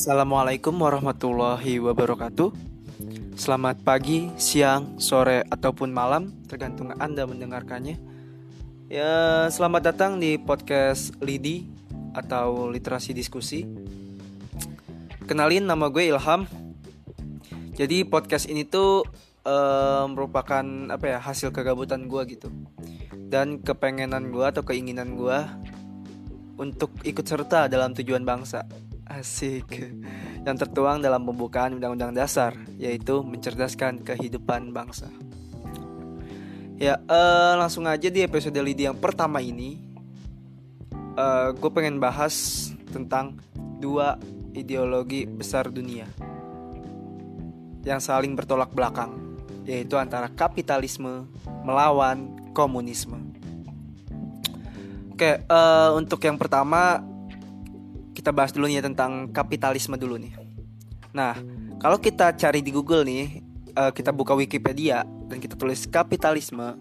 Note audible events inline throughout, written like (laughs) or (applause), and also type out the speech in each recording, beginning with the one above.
Assalamualaikum warahmatullahi wabarakatuh. Selamat pagi, siang, sore, ataupun malam, tergantung Anda mendengarkannya. Ya, selamat datang di podcast Lidi atau Literasi Diskusi. Kenalin nama gue Ilham. Jadi podcast ini tuh uh, merupakan apa ya hasil kegabutan gue gitu dan kepengenan gue atau keinginan gue untuk ikut serta dalam tujuan bangsa Asik. Yang tertuang dalam pembukaan Undang-Undang Dasar Yaitu mencerdaskan kehidupan bangsa. Ya uh, langsung aja di episode Lidi yang pertama ini uh, Gue pengen bahas tentang dua ideologi besar dunia Yang saling bertolak belakang Yaitu antara kapitalisme melawan komunisme. Oke, uh, untuk yang pertama kita bahas dulu nih tentang kapitalisme dulu nih. Nah, kalau kita cari di Google nih, uh, kita buka Wikipedia dan kita tulis kapitalisme.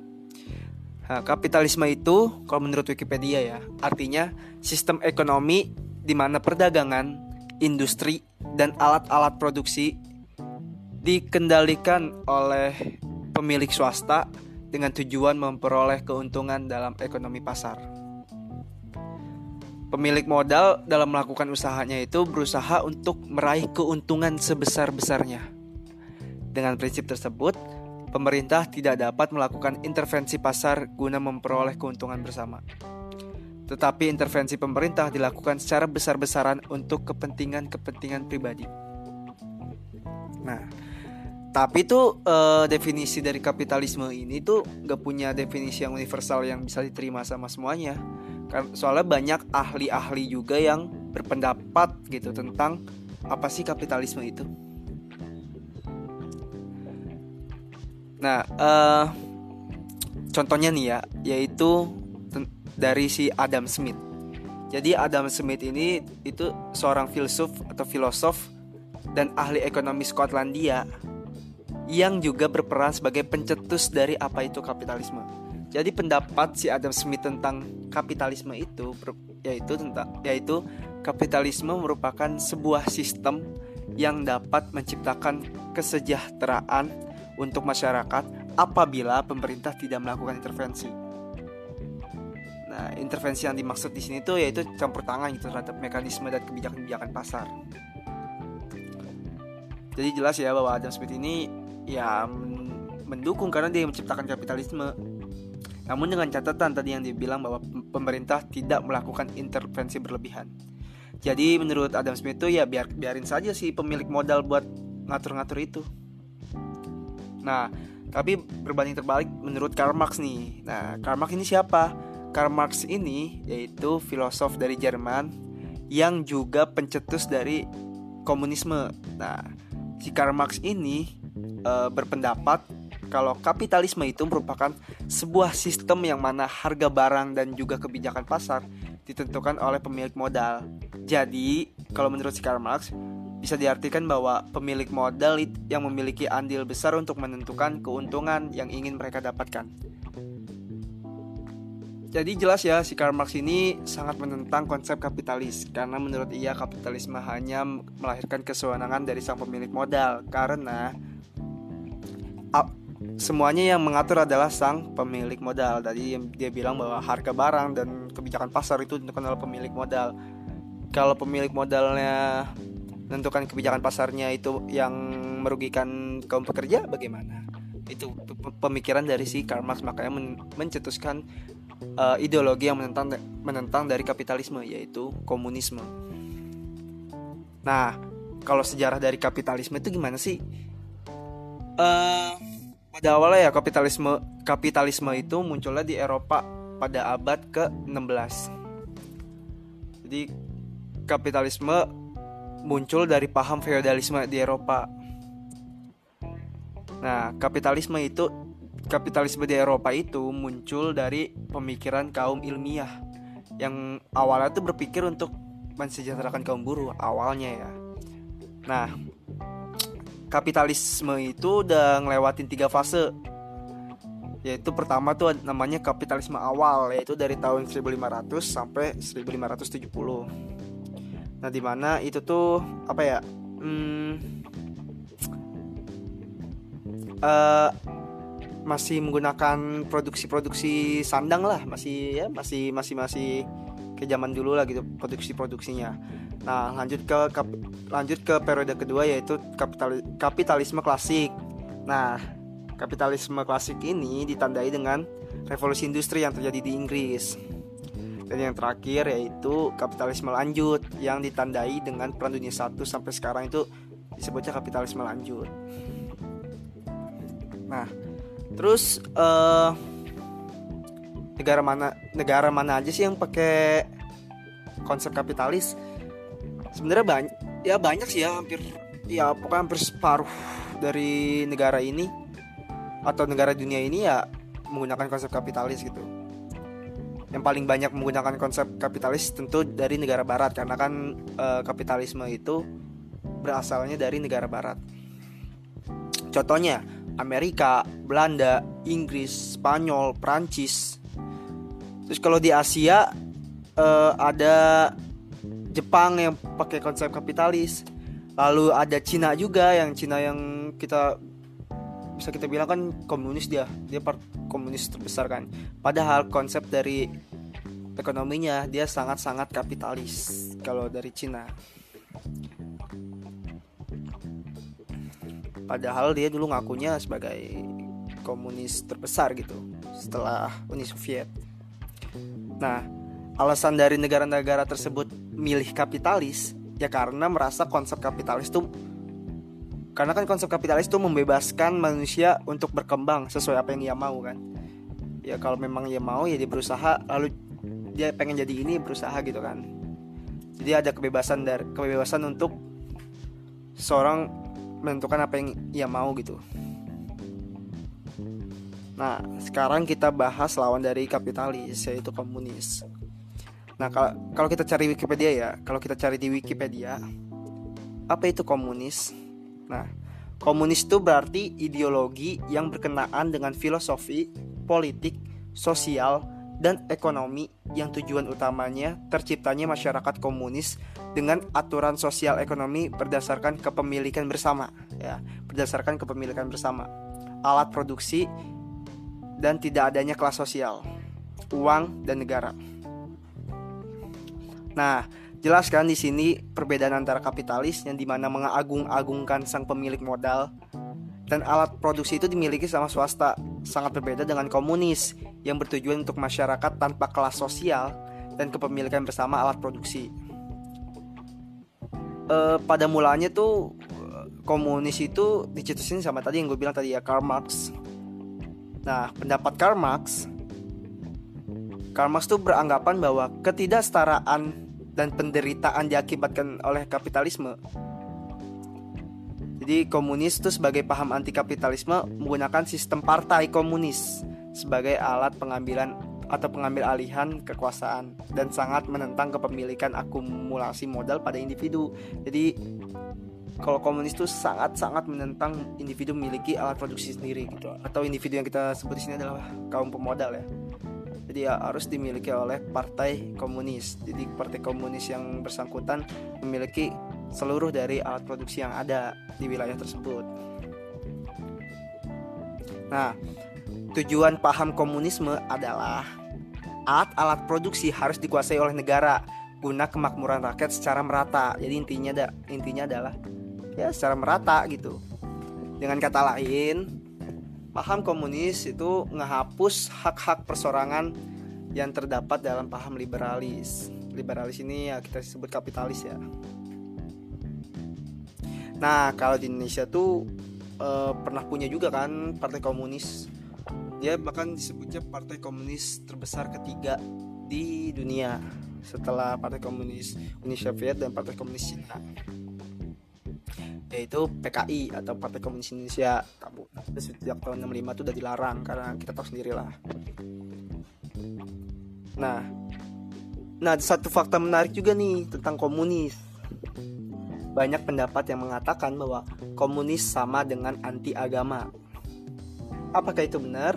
Nah, kapitalisme itu kalau menurut Wikipedia ya, artinya sistem ekonomi di mana perdagangan, industri, dan alat-alat produksi dikendalikan oleh pemilik swasta dengan tujuan memperoleh keuntungan dalam ekonomi pasar. Pemilik modal dalam melakukan usahanya itu berusaha untuk meraih keuntungan sebesar-besarnya. Dengan prinsip tersebut, pemerintah tidak dapat melakukan intervensi pasar guna memperoleh keuntungan bersama. Tetapi intervensi pemerintah dilakukan secara besar-besaran untuk kepentingan-kepentingan pribadi. Nah, tapi tuh e, definisi dari kapitalisme ini tuh gak punya definisi yang universal yang bisa diterima sama semuanya soalnya banyak ahli-ahli juga yang berpendapat gitu tentang apa sih kapitalisme itu nah uh, contohnya nih ya yaitu dari si Adam Smith jadi Adam Smith ini itu seorang filsuf atau filosof dan ahli ekonomi Skotlandia yang juga berperan sebagai pencetus dari apa itu kapitalisme. Jadi pendapat si Adam Smith tentang kapitalisme itu yaitu tentang yaitu kapitalisme merupakan sebuah sistem yang dapat menciptakan kesejahteraan untuk masyarakat apabila pemerintah tidak melakukan intervensi. Nah, intervensi yang dimaksud di sini itu yaitu campur tangan gitu terhadap mekanisme dan kebijakan-kebijakan pasar. Jadi jelas ya bahwa Adam Smith ini ya mendukung karena dia menciptakan kapitalisme namun dengan catatan tadi yang dibilang bahwa pemerintah tidak melakukan intervensi berlebihan. Jadi menurut Adam Smith itu ya biar biarin saja sih pemilik modal buat ngatur-ngatur itu. Nah, tapi berbanding terbalik menurut Karl Marx nih. Nah, Karl Marx ini siapa? Karl Marx ini yaitu filosof dari Jerman yang juga pencetus dari komunisme. Nah, si Karl Marx ini e, berpendapat kalau kapitalisme itu merupakan sebuah sistem yang mana harga barang dan juga kebijakan pasar ditentukan oleh pemilik modal. Jadi, kalau menurut si Karl Marx, bisa diartikan bahwa pemilik modal yang memiliki andil besar untuk menentukan keuntungan yang ingin mereka dapatkan. Jadi jelas ya si Karl Marx ini sangat menentang konsep kapitalis karena menurut ia kapitalisme hanya melahirkan kesewenangan dari sang pemilik modal karena semuanya yang mengatur adalah sang pemilik modal. Tadi dia bilang bahwa harga barang dan kebijakan pasar itu ditentukan oleh pemilik modal. Kalau pemilik modalnya menentukan kebijakan pasarnya itu yang merugikan kaum pekerja, bagaimana? Itu pemikiran dari si Karl Marx makanya men mencetuskan uh, ideologi yang menentang menentang dari kapitalisme yaitu komunisme. Nah, kalau sejarah dari kapitalisme itu gimana sih? Uh, pada awalnya ya kapitalisme kapitalisme itu munculnya di Eropa pada abad ke-16. Jadi kapitalisme muncul dari paham feodalisme di Eropa. Nah, kapitalisme itu kapitalisme di Eropa itu muncul dari pemikiran kaum ilmiah yang awalnya tuh berpikir untuk mensejahterakan kaum buruh awalnya ya. Nah, kapitalisme itu udah ngelewatin tiga fase yaitu pertama tuh namanya kapitalisme awal yaitu dari tahun 1500 sampai 1570 Nah, di mana itu tuh apa ya? Hmm, uh, masih menggunakan produksi-produksi sandang lah, masih ya masih masih masih ke zaman dulu lah gitu produksi-produksinya. Nah, lanjut ke kap, lanjut ke periode kedua yaitu kapital, kapitalisme klasik. Nah, kapitalisme klasik ini ditandai dengan revolusi industri yang terjadi di Inggris. Dan yang terakhir yaitu kapitalisme lanjut yang ditandai dengan Perang Dunia 1 sampai sekarang itu disebutnya kapitalisme lanjut. Nah, terus uh, negara mana negara mana aja sih yang pakai konsep kapitalis? sebenarnya banyak ya banyak sih ya hampir ya pokoknya hampir separuh dari negara ini atau negara dunia ini ya menggunakan konsep kapitalis gitu yang paling banyak menggunakan konsep kapitalis tentu dari negara barat karena kan e, kapitalisme itu berasalnya dari negara barat contohnya Amerika, Belanda, Inggris, Spanyol, Prancis terus kalau di Asia e, ada Jepang yang pakai konsep kapitalis. Lalu ada Cina juga yang Cina yang kita bisa kita bilang kan komunis dia. Dia part komunis terbesar kan. Padahal konsep dari ekonominya dia sangat-sangat kapitalis kalau dari Cina. Padahal dia dulu ngakunya sebagai komunis terbesar gitu setelah Uni Soviet nah alasan dari negara-negara tersebut milih kapitalis ya karena merasa konsep kapitalis itu karena kan konsep kapitalis itu membebaskan manusia untuk berkembang sesuai apa yang ia mau kan? Ya kalau memang ia mau ya dia berusaha lalu dia pengen jadi ini berusaha gitu kan. Jadi ada kebebasan dari kebebasan untuk seorang menentukan apa yang ia mau gitu nah sekarang kita bahas lawan dari kapitalis yaitu komunis Nah, kalau kita cari Wikipedia ya, kalau kita cari di Wikipedia, apa itu komunis? Nah, komunis itu berarti ideologi yang berkenaan dengan filosofi, politik, sosial, dan ekonomi yang tujuan utamanya terciptanya masyarakat komunis dengan aturan sosial ekonomi berdasarkan kepemilikan bersama ya berdasarkan kepemilikan bersama alat produksi dan tidak adanya kelas sosial uang dan negara Nah, jelaskan di sini perbedaan antara kapitalis yang di mana mengagung-agungkan sang pemilik modal dan alat produksi itu dimiliki sama swasta sangat berbeda dengan komunis yang bertujuan untuk masyarakat tanpa kelas sosial dan kepemilikan bersama alat produksi. E, pada mulanya tuh komunis itu dicetusin sama tadi yang gue bilang tadi ya Karl Marx. Nah, pendapat Karl Marx Karl Marx tuh beranggapan bahwa ketidaksetaraan dan penderitaan diakibatkan oleh kapitalisme. Jadi komunis itu sebagai paham anti kapitalisme menggunakan sistem partai komunis sebagai alat pengambilan atau pengambil alihan kekuasaan dan sangat menentang kepemilikan akumulasi modal pada individu. Jadi kalau komunis itu sangat-sangat menentang individu memiliki alat produksi sendiri gitu. Atau individu yang kita sebut di sini adalah kaum pemodal ya. Jadi ya harus dimiliki oleh partai komunis. Jadi partai komunis yang bersangkutan memiliki seluruh dari alat produksi yang ada di wilayah tersebut. Nah tujuan paham komunisme adalah alat-alat produksi harus dikuasai oleh negara guna kemakmuran rakyat secara merata. Jadi intinya ada intinya adalah ya secara merata gitu dengan kata lain paham komunis itu ngehapus hak-hak persorangan yang terdapat dalam paham liberalis. Liberalis ini ya kita sebut kapitalis ya. Nah, kalau di Indonesia tuh e, pernah punya juga kan partai komunis. Dia bahkan disebutnya partai komunis terbesar ketiga di dunia setelah partai komunis Uni Soviet dan partai komunis Cina yaitu PKI atau Partai Komunis Indonesia. Tabu sejak tahun 65 itu udah dilarang karena kita tahu sendiri lah nah nah satu fakta menarik juga nih tentang komunis. Banyak pendapat yang mengatakan bahwa komunis sama dengan anti agama apakah itu benar?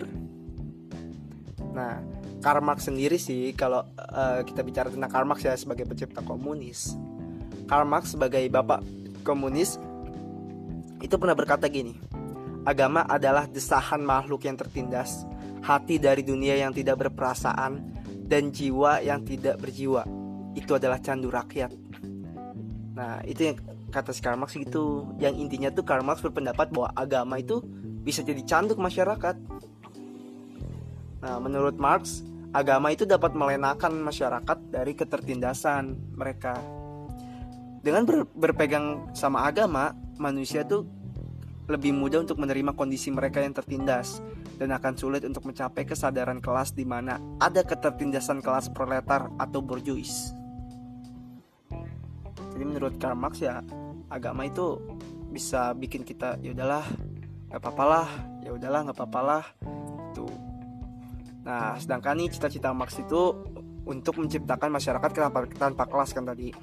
Nah Karl Marx sendiri sih kalau uh, kita bicara tentang Karl Marx ya sebagai pencipta komunis. Karl Marx sebagai bapak komunis itu pernah berkata gini, agama adalah desahan makhluk yang tertindas, hati dari dunia yang tidak berperasaan, dan jiwa yang tidak berjiwa. Itu adalah candu rakyat. Nah, itu yang kata si Karl Marx itu. Yang intinya tuh Karl Marx berpendapat bahwa agama itu bisa jadi candu masyarakat. Nah, menurut Marx, agama itu dapat melenakan masyarakat dari ketertindasan mereka. Dengan ber, berpegang sama agama, manusia tuh lebih mudah untuk menerima kondisi mereka yang tertindas dan akan sulit untuk mencapai kesadaran kelas di mana ada ketertindasan kelas proletar atau borjuis. Jadi menurut Karl Marx ya agama itu bisa bikin kita ya udahlah nggak apa-apalah ya udahlah nggak apa-apalah tuh nah sedangkan nih cita-cita Marx itu untuk menciptakan masyarakat tanpa, tanpa kelas kan tadi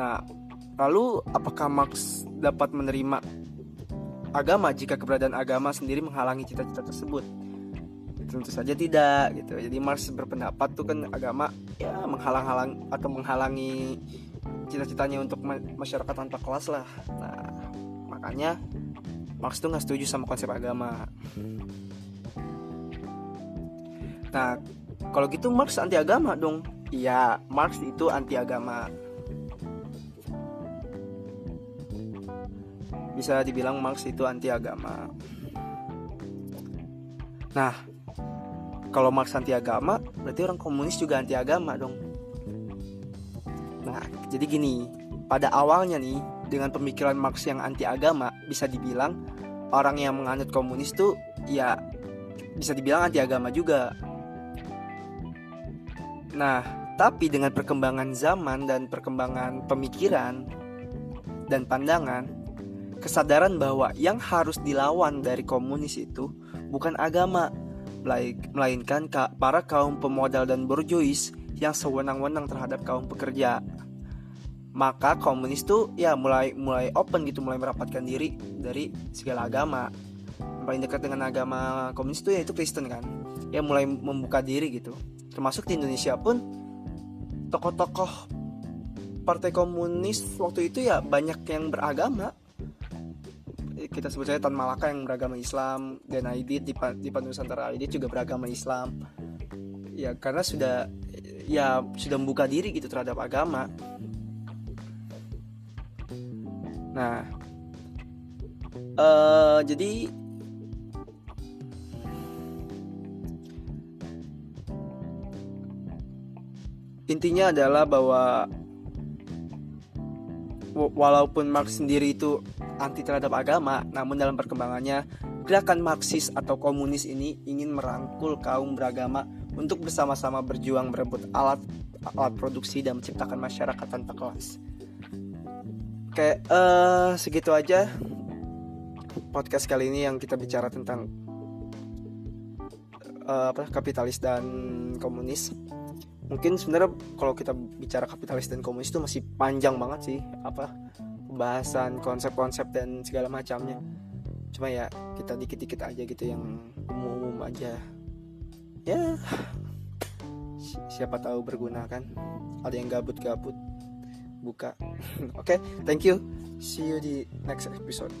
nah lalu apakah Marx dapat menerima agama jika keberadaan agama sendiri menghalangi cita-cita tersebut? Tentu saja tidak gitu. Jadi Marx berpendapat tuh kan agama ya menghalang-halang atau menghalangi cita-citanya untuk masyarakat tanpa kelas lah. Nah makanya Marx tuh nggak setuju sama konsep agama. Nah kalau gitu Marx anti agama dong. Iya Marx itu anti agama bisa dibilang Marx itu anti agama nah kalau Marx anti agama berarti orang komunis juga anti agama dong. Nah, jadi gini, pada awalnya nih dengan pemikiran Marx yang anti agama bisa dibilang orang yang menganut komunis tuh ya bisa dibilang anti agama juga. Nah, tapi dengan perkembangan zaman dan perkembangan pemikiran dan pandangan, kesadaran bahwa yang harus dilawan dari komunis itu bukan agama, melainkan para kaum pemodal dan borjuis yang sewenang-wenang terhadap kaum pekerja. Maka komunis tuh ya mulai mulai open gitu, mulai merapatkan diri dari segala agama. Yang paling dekat dengan agama komunis itu yaitu Kristen kan. Ya mulai membuka diri gitu. Termasuk di Indonesia pun tokoh-tokoh partai komunis waktu itu ya banyak yang beragama kita sebut saja Tan Malaka yang beragama Islam dan Aidit di, di Nusantara Aidit juga beragama Islam. Ya karena sudah ya sudah membuka diri gitu terhadap agama. Nah uh, jadi intinya adalah bahwa walaupun Marx sendiri itu anti terhadap agama, namun dalam perkembangannya gerakan Marxis atau komunis ini ingin merangkul kaum beragama untuk bersama-sama berjuang merebut alat alat produksi dan menciptakan masyarakat tanpa kelas. Kayak uh, segitu aja podcast kali ini yang kita bicara tentang uh, apa kapitalis dan komunis. Mungkin sebenarnya kalau kita bicara kapitalis dan komunis itu masih panjang banget sih apa pembahasan konsep-konsep dan segala macamnya. Cuma ya kita dikit-dikit aja gitu yang umum-umum aja. Ya siapa tahu berguna kan? Ada yang gabut-gabut buka. (laughs) Oke okay, thank you. See you di next episode